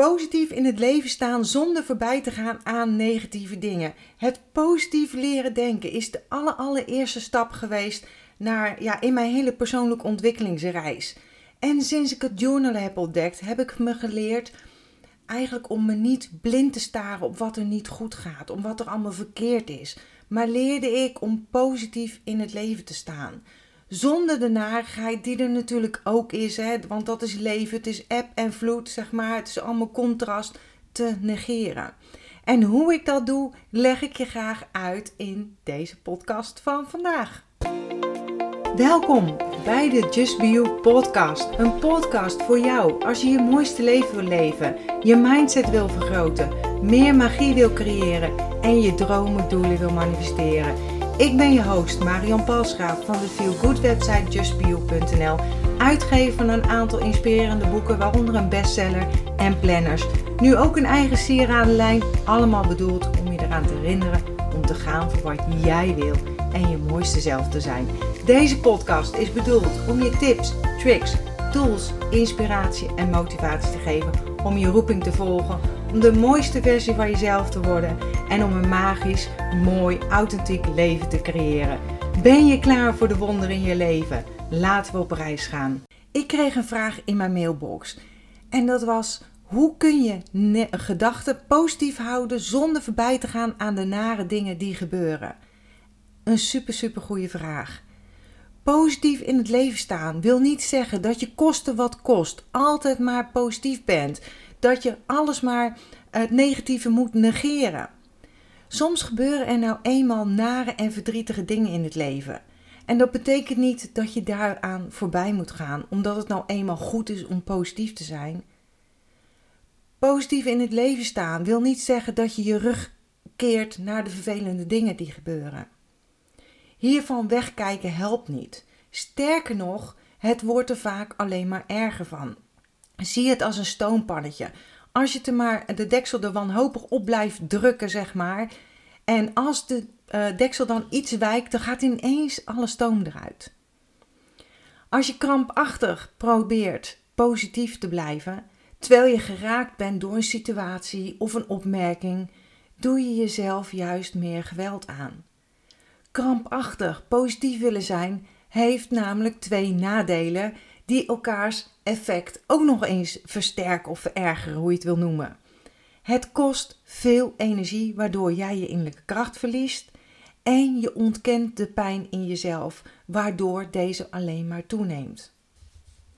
Positief in het leven staan zonder voorbij te gaan aan negatieve dingen. Het positief leren denken is de allereerste stap geweest naar, ja, in mijn hele persoonlijke ontwikkelingsreis. En sinds ik het journalen heb ontdekt, heb ik me geleerd eigenlijk om me niet blind te staren op wat er niet goed gaat, om wat er allemaal verkeerd is. Maar leerde ik om positief in het leven te staan. Zonder de narigheid die er natuurlijk ook is, hè, want dat is leven, het is eb en vloed, zeg maar, het is allemaal contrast te negeren. En hoe ik dat doe, leg ik je graag uit in deze podcast van vandaag. Welkom bij de Just Be You podcast. Een podcast voor jou als je je mooiste leven wil leven, je mindset wil vergroten, meer magie wil creëren en je dromen doelen wil manifesteren. Ik ben je host Marion Palsgraaf van de Feel Good website justbeyou.nl, uitgever van een aantal inspirerende boeken, waaronder een bestseller en planners. Nu ook een eigen sieradenlijn, allemaal bedoeld om je eraan te herinneren om te gaan voor wat jij wil en je mooiste zelf te zijn. Deze podcast is bedoeld om je tips, tricks, tools, inspiratie en motivatie te geven om je roeping te volgen, om de mooiste versie van jezelf te worden en om een magisch, mooi, authentiek leven te creëren. Ben je klaar voor de wonderen in je leven? Laten we op reis gaan. Ik kreeg een vraag in mijn mailbox en dat was: hoe kun je gedachten positief houden zonder voorbij te gaan aan de nare dingen die gebeuren? Een super, super goede vraag. Positief in het leven staan wil niet zeggen dat je koste wat kost altijd maar positief bent. Dat je alles maar het negatieve moet negeren. Soms gebeuren er nou eenmaal nare en verdrietige dingen in het leven. En dat betekent niet dat je daaraan voorbij moet gaan, omdat het nou eenmaal goed is om positief te zijn. Positief in het leven staan wil niet zeggen dat je je rug keert naar de vervelende dingen die gebeuren. Hiervan wegkijken helpt niet. Sterker nog, het wordt er vaak alleen maar erger van. Zie het als een stoompannetje. Als je er maar de deksel er wanhopig op blijft drukken, zeg maar. En als de uh, deksel dan iets wijkt, dan gaat ineens alle stoom eruit. Als je krampachtig probeert positief te blijven, terwijl je geraakt bent door een situatie of een opmerking, doe je jezelf juist meer geweld aan krampachtig positief willen zijn, heeft namelijk twee nadelen die elkaars effect ook nog eens versterken of verergeren, hoe je het wil noemen. Het kost veel energie, waardoor jij je innerlijke kracht verliest. En je ontkent de pijn in jezelf, waardoor deze alleen maar toeneemt.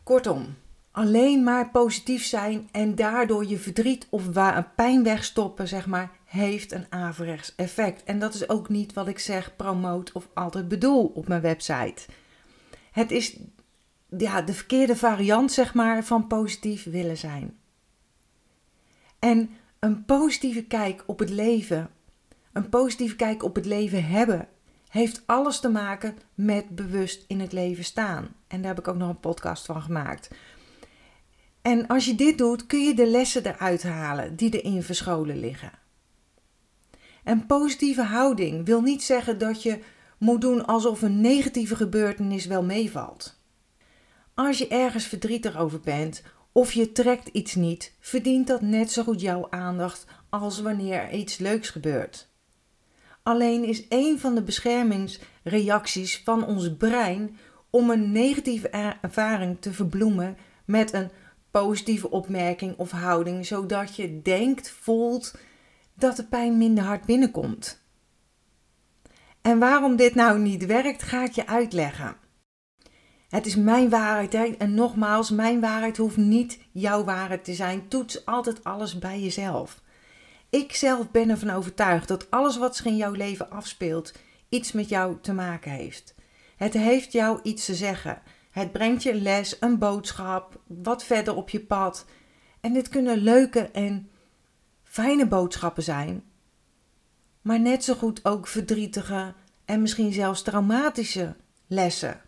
Kortom, alleen maar positief zijn en daardoor je verdriet of pijn wegstoppen, zeg maar, heeft een averechts effect. En dat is ook niet wat ik zeg, promote of altijd bedoel op mijn website. Het is ja, de verkeerde variant, zeg maar, van positief willen zijn. En een positieve kijk op het leven, een positieve kijk op het leven hebben, heeft alles te maken met bewust in het leven staan. En daar heb ik ook nog een podcast van gemaakt. En als je dit doet, kun je de lessen eruit halen die erin verscholen liggen. En positieve houding wil niet zeggen dat je moet doen alsof een negatieve gebeurtenis wel meevalt. Als je ergens verdrietig over bent of je trekt iets niet, verdient dat net zo goed jouw aandacht als wanneer er iets leuks gebeurt. Alleen is een van de beschermingsreacties van ons brein om een negatieve ervaring te verbloemen met een positieve opmerking of houding, zodat je denkt, voelt dat de pijn minder hard binnenkomt. En waarom dit nou niet werkt, ga ik je uitleggen. Het is mijn waarheid. En nogmaals, mijn waarheid hoeft niet jouw waarheid te zijn. Toets altijd alles bij jezelf. Ik zelf ben ervan overtuigd dat alles wat zich in jouw leven afspeelt, iets met jou te maken heeft. Het heeft jou iets te zeggen. Het brengt je les, een boodschap, wat verder op je pad. En dit kunnen leuke en fijne boodschappen zijn, maar net zo goed ook verdrietige en misschien zelfs traumatische lessen.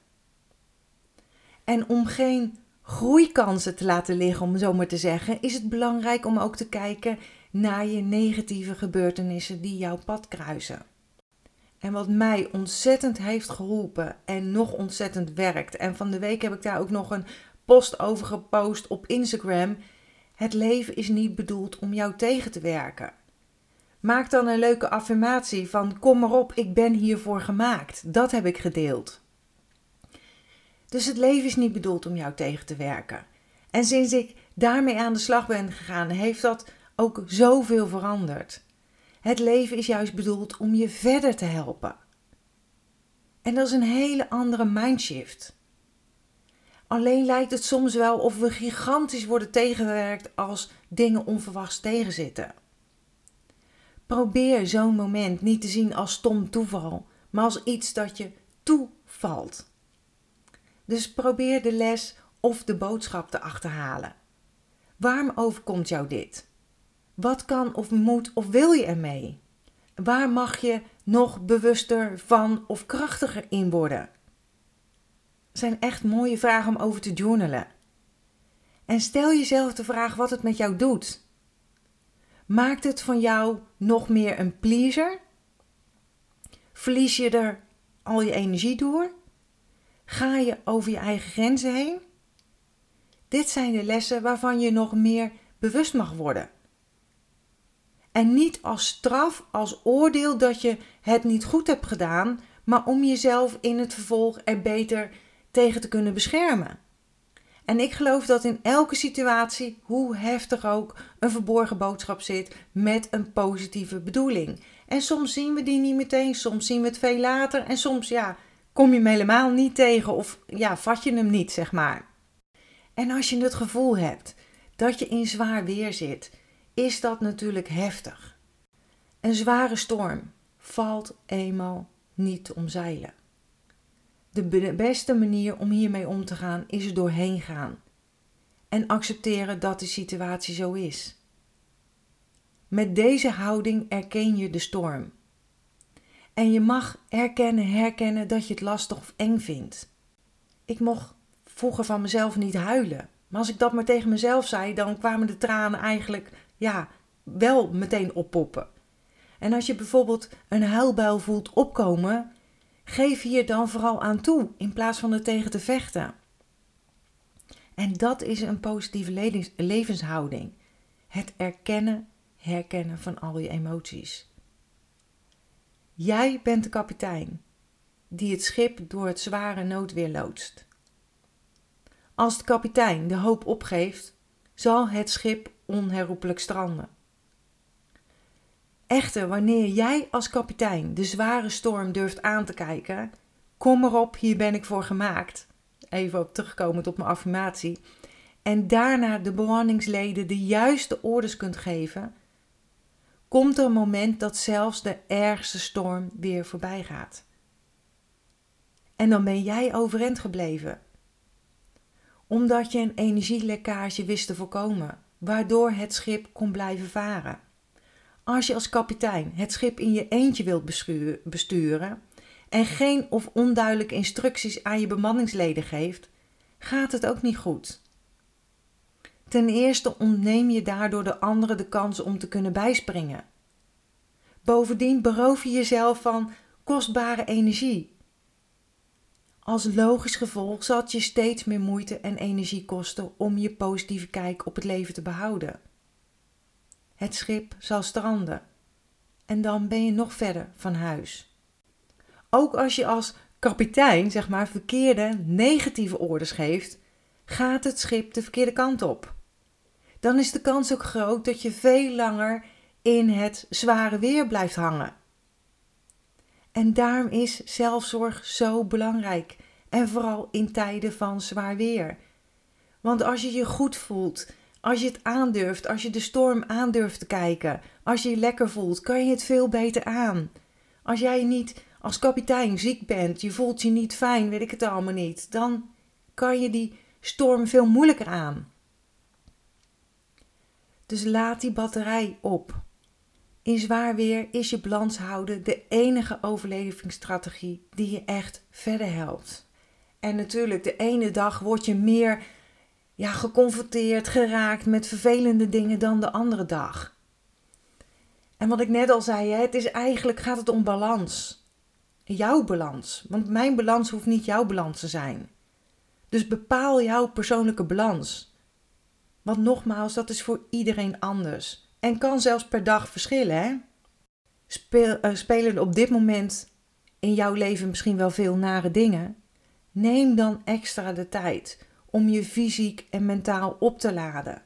En om geen groeikansen te laten liggen, om zo maar te zeggen, is het belangrijk om ook te kijken naar je negatieve gebeurtenissen die jouw pad kruisen. En wat mij ontzettend heeft geholpen en nog ontzettend werkt. En van de week heb ik daar ook nog een post over gepost op Instagram Het leven is niet bedoeld om jou tegen te werken. Maak dan een leuke affirmatie van kom maar op, ik ben hiervoor gemaakt. Dat heb ik gedeeld. Dus het leven is niet bedoeld om jou tegen te werken. En sinds ik daarmee aan de slag ben gegaan, heeft dat ook zoveel veranderd. Het leven is juist bedoeld om je verder te helpen. En dat is een hele andere mindshift. Alleen lijkt het soms wel of we gigantisch worden tegengewerkt als dingen onverwachts tegenzitten. Probeer zo'n moment niet te zien als stom toeval, maar als iets dat je toevalt. Dus probeer de les of de boodschap te achterhalen. Waarom overkomt jou dit? Wat kan of moet of wil je ermee? Waar mag je nog bewuster van of krachtiger in worden? zijn echt mooie vragen om over te journalen. En stel jezelf de vraag wat het met jou doet. Maakt het van jou nog meer een pleaser? Verlies je er al je energie door? Ga je over je eigen grenzen heen? Dit zijn de lessen waarvan je nog meer bewust mag worden. En niet als straf, als oordeel dat je het niet goed hebt gedaan, maar om jezelf in het vervolg er beter tegen te kunnen beschermen. En ik geloof dat in elke situatie, hoe heftig ook, een verborgen boodschap zit met een positieve bedoeling. En soms zien we die niet meteen, soms zien we het veel later en soms ja, kom je hem helemaal niet tegen of ja, vat je hem niet, zeg maar. En als je het gevoel hebt dat je in zwaar weer zit, is dat natuurlijk heftig. Een zware storm valt eenmaal niet te omzeilen. De beste manier om hiermee om te gaan is er doorheen gaan en accepteren dat de situatie zo is. Met deze houding erken je de storm. En je mag erkennen, herkennen dat je het lastig of eng vindt. Ik mocht vroeger van mezelf niet huilen. Maar als ik dat maar tegen mezelf zei, dan kwamen de tranen eigenlijk ja, wel meteen oppoppen. En als je bijvoorbeeld een huilbuil voelt opkomen, Geef hier dan vooral aan toe in plaats van er tegen te vechten. En dat is een positieve levenshouding. Het erkennen, herkennen van al je emoties. Jij bent de kapitein die het schip door het zware noodweer loodst. Als de kapitein de hoop opgeeft, zal het schip onherroepelijk stranden. Echter, wanneer jij als kapitein de zware storm durft aan te kijken, kom erop, hier ben ik voor gemaakt. Even op terugkomend op mijn affirmatie. En daarna de bemanningsleden de juiste orders kunt geven, komt er een moment dat zelfs de ergste storm weer voorbij gaat. En dan ben jij overeind gebleven. Omdat je een energielekkage wist te voorkomen, waardoor het schip kon blijven varen. Als je als kapitein het schip in je eentje wilt besturen en geen of onduidelijke instructies aan je bemanningsleden geeft, gaat het ook niet goed. Ten eerste ontneem je daardoor de anderen de kans om te kunnen bijspringen. Bovendien beroof je jezelf van kostbare energie. Als logisch gevolg zal het je steeds meer moeite en energie kosten om je positieve kijk op het leven te behouden. Het schip zal stranden. En dan ben je nog verder van huis. Ook als je als kapitein, zeg maar, verkeerde, negatieve orders geeft, gaat het schip de verkeerde kant op. Dan is de kans ook groot dat je veel langer in het zware weer blijft hangen. En daarom is zelfzorg zo belangrijk. En vooral in tijden van zwaar weer. Want als je je goed voelt als je het aandurft, als je de storm aandurft te kijken, als je je lekker voelt, kan je het veel beter aan. Als jij niet als kapitein ziek bent, je voelt je niet fijn, weet ik het allemaal niet, dan kan je die storm veel moeilijker aan. Dus laat die batterij op. In zwaar weer is je balans houden de enige overlevingsstrategie die je echt verder helpt. En natuurlijk, de ene dag word je meer ja, geconfronteerd, geraakt met vervelende dingen dan de andere dag. En wat ik net al zei, het is eigenlijk gaat het om balans. Jouw balans. Want mijn balans hoeft niet jouw balans te zijn. Dus bepaal jouw persoonlijke balans. Want nogmaals, dat is voor iedereen anders. En kan zelfs per dag verschillen. Hè? Uh, spelen op dit moment in jouw leven misschien wel veel nare dingen. Neem dan extra de tijd om je fysiek en mentaal op te laden.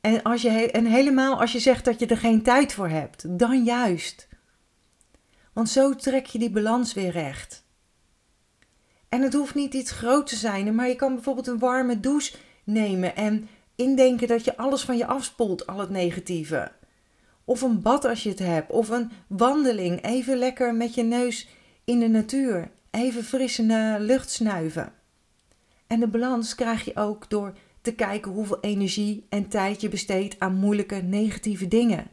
En, als je, en helemaal als je zegt dat je er geen tijd voor hebt, dan juist. Want zo trek je die balans weer recht. En het hoeft niet iets groot te zijn, maar je kan bijvoorbeeld een warme douche nemen en indenken dat je alles van je afspoelt, al het negatieve. Of een bad als je het hebt, of een wandeling, even lekker met je neus in de natuur, even frisse lucht snuiven. En de balans krijg je ook door te kijken hoeveel energie en tijd je besteedt aan moeilijke negatieve dingen.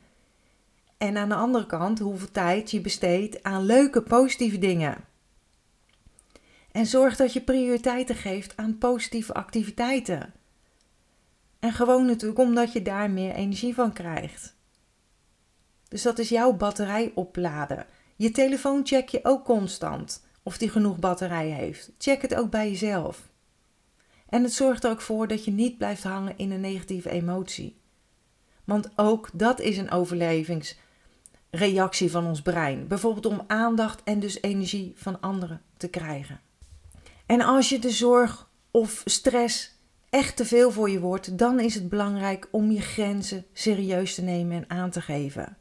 En aan de andere kant hoeveel tijd je besteedt aan leuke positieve dingen. En zorg dat je prioriteiten geeft aan positieve activiteiten. En gewoon natuurlijk omdat je daar meer energie van krijgt. Dus dat is jouw batterij opladen. Je telefoon check je ook constant of die genoeg batterij heeft. Check het ook bij jezelf. En het zorgt er ook voor dat je niet blijft hangen in een negatieve emotie. Want ook dat is een overlevingsreactie van ons brein. Bijvoorbeeld om aandacht en dus energie van anderen te krijgen. En als je de zorg of stress echt te veel voor je wordt, dan is het belangrijk om je grenzen serieus te nemen en aan te geven.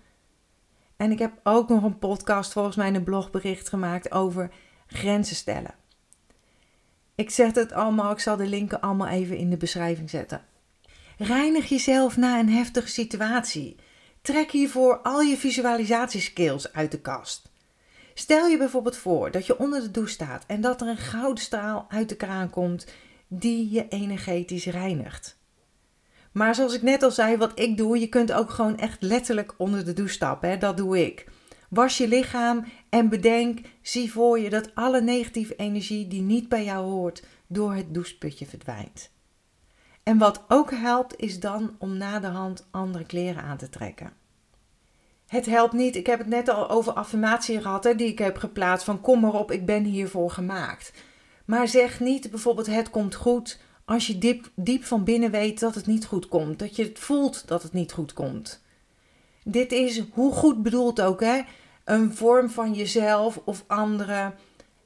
En ik heb ook nog een podcast, volgens mij een blogbericht gemaakt over grenzen stellen. Ik zeg het allemaal, ik zal de linken allemaal even in de beschrijving zetten. Reinig jezelf na een heftige situatie. Trek hiervoor al je visualisatieskills uit de kast. Stel je bijvoorbeeld voor dat je onder de douche staat en dat er een gouden straal uit de kraan komt die je energetisch reinigt. Maar zoals ik net al zei, wat ik doe, je kunt ook gewoon echt letterlijk onder de douche stappen. Hè? Dat doe ik. Was je lichaam en bedenk, zie voor je dat alle negatieve energie die niet bij jou hoort, door het doucheputje verdwijnt. En wat ook helpt, is dan om na de hand andere kleren aan te trekken. Het helpt niet, ik heb het net al over affirmatie gehad, hè, die ik heb geplaatst van kom maar op, ik ben hiervoor gemaakt. Maar zeg niet bijvoorbeeld het komt goed als je diep, diep van binnen weet dat het niet goed komt, dat je het voelt dat het niet goed komt. Dit is hoe goed bedoeld ook, hè? een vorm van jezelf of anderen,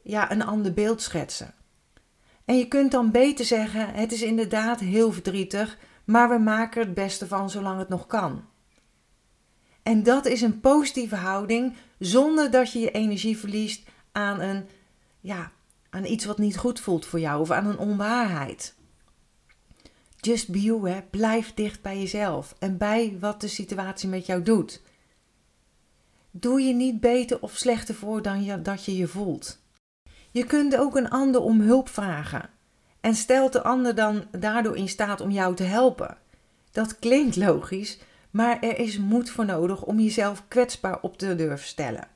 ja, een ander beeld schetsen. En je kunt dan beter zeggen: het is inderdaad heel verdrietig, maar we maken het beste van zolang het nog kan. En dat is een positieve houding zonder dat je je energie verliest aan een ja, aan iets wat niet goed voelt voor jou of aan een onwaarheid. Just be you, hè. blijf dicht bij jezelf en bij wat de situatie met jou doet. Doe je niet beter of slechter voor dan je, dat je je voelt. Je kunt ook een ander om hulp vragen en stelt de ander dan daardoor in staat om jou te helpen. Dat klinkt logisch, maar er is moed voor nodig om jezelf kwetsbaar op te durven stellen.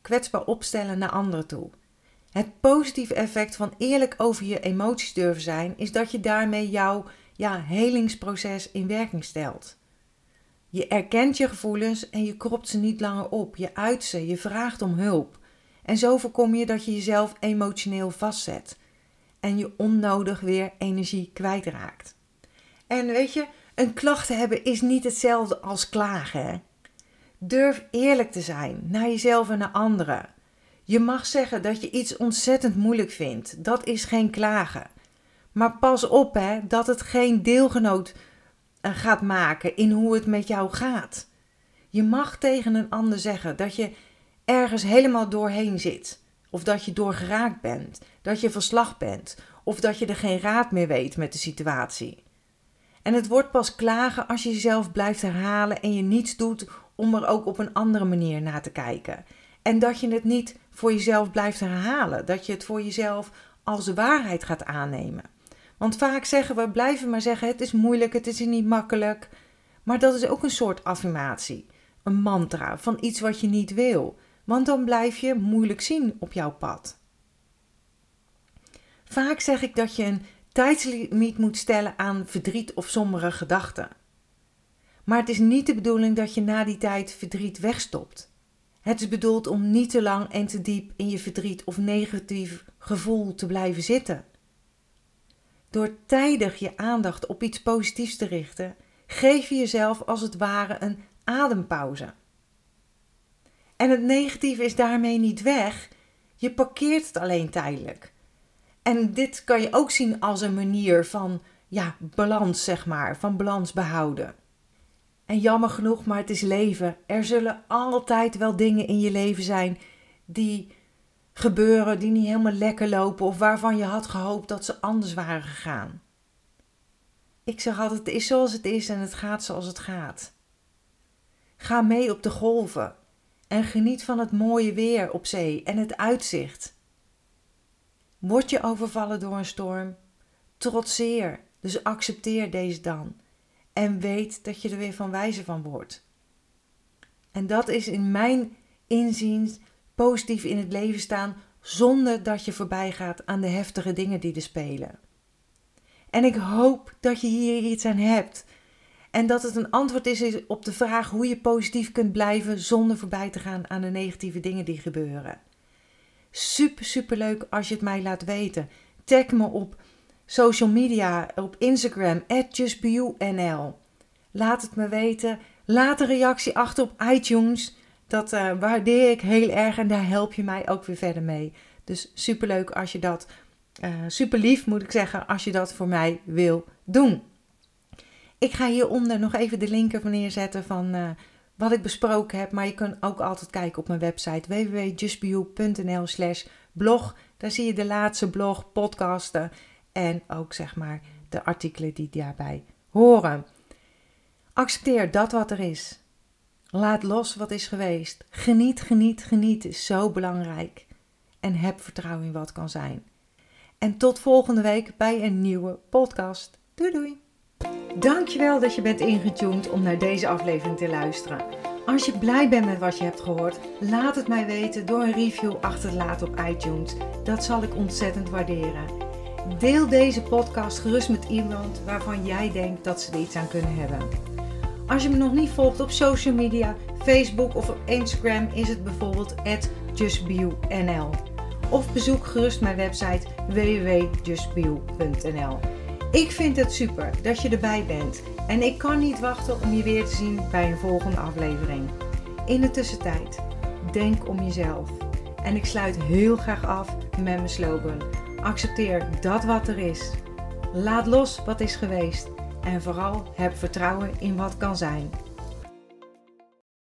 Kwetsbaar opstellen naar anderen toe. Het positieve effect van eerlijk over je emoties durven zijn, is dat je daarmee jouw ja, helingsproces in werking stelt. Je erkent je gevoelens en je kropt ze niet langer op. Je uit ze, je vraagt om hulp. En zo voorkom je dat je jezelf emotioneel vastzet en je onnodig weer energie kwijtraakt. En weet je, een klacht hebben is niet hetzelfde als klagen. Durf eerlijk te zijn naar jezelf en naar anderen. Je mag zeggen dat je iets ontzettend moeilijk vindt. Dat is geen klagen. Maar pas op hè, dat het geen deelgenoot eh, gaat maken in hoe het met jou gaat. Je mag tegen een ander zeggen dat je ergens helemaal doorheen zit. Of dat je doorgeraakt bent, dat je verslag bent, of dat je er geen raad meer weet met de situatie. En het wordt pas klagen als je jezelf blijft herhalen en je niets doet om er ook op een andere manier naar te kijken. En dat je het niet voor jezelf blijft herhalen. Dat je het voor jezelf als waarheid gaat aannemen. Want vaak zeggen we, blijven maar zeggen, het is moeilijk, het is niet makkelijk. Maar dat is ook een soort affirmatie. Een mantra van iets wat je niet wil. Want dan blijf je moeilijk zien op jouw pad. Vaak zeg ik dat je een tijdslimiet moet stellen aan verdriet of sombere gedachten. Maar het is niet de bedoeling dat je na die tijd verdriet wegstopt. Het is bedoeld om niet te lang en te diep in je verdriet of negatief gevoel te blijven zitten. Door tijdig je aandacht op iets positiefs te richten, geef je jezelf als het ware een adempauze. En het negatieve is daarmee niet weg, je parkeert het alleen tijdelijk. En dit kan je ook zien als een manier van ja, balans, zeg maar, van balans behouden. En jammer genoeg, maar het is leven. Er zullen altijd wel dingen in je leven zijn die gebeuren, die niet helemaal lekker lopen of waarvan je had gehoopt dat ze anders waren gegaan. Ik zeg altijd: het is zoals het is en het gaat zoals het gaat. Ga mee op de golven en geniet van het mooie weer op zee en het uitzicht. Word je overvallen door een storm? Trotseer, dus accepteer deze dan. En weet dat je er weer van wijzer van wordt. En dat is in mijn inziens positief in het leven staan zonder dat je voorbij gaat aan de heftige dingen die er spelen. En ik hoop dat je hier iets aan hebt. En dat het een antwoord is op de vraag hoe je positief kunt blijven zonder voorbij te gaan aan de negatieve dingen die gebeuren. Super, super leuk als je het mij laat weten. Tag me op social media, op Instagram, justbeyou.nl. Laat het me weten. Laat een reactie achter op iTunes. Dat uh, waardeer ik heel erg en daar help je mij ook weer verder mee. Dus super leuk als je dat, uh, super lief moet ik zeggen, als je dat voor mij wil doen. Ik ga hieronder nog even de link neerzetten van uh, wat ik besproken heb. Maar je kunt ook altijd kijken op mijn website www.justbeyou.nl slash blog. Daar zie je de laatste blog, podcasten en ook zeg maar de artikelen die daarbij horen. Accepteer dat wat er is. Laat los wat is geweest. Geniet, geniet, geniet is zo belangrijk. En heb vertrouwen in wat kan zijn. En tot volgende week bij een nieuwe podcast. Doei doei! Dankjewel dat je bent ingetuned om naar deze aflevering te luisteren. Als je blij bent met wat je hebt gehoord, laat het mij weten door een review achter te laten op iTunes. Dat zal ik ontzettend waarderen. Deel deze podcast gerust met iemand waarvan jij denkt dat ze er iets aan kunnen hebben. Als je me nog niet volgt op social media, Facebook of op Instagram, is het bijvoorbeeld justbio.nl. Of bezoek gerust mijn website www.justbio.nl. Ik vind het super dat je erbij bent en ik kan niet wachten om je weer te zien bij een volgende aflevering. In de tussentijd, denk om jezelf. En ik sluit heel graag af met mijn slogan. Accepteer dat wat er is. Laat los wat is geweest. En vooral heb vertrouwen in wat kan zijn.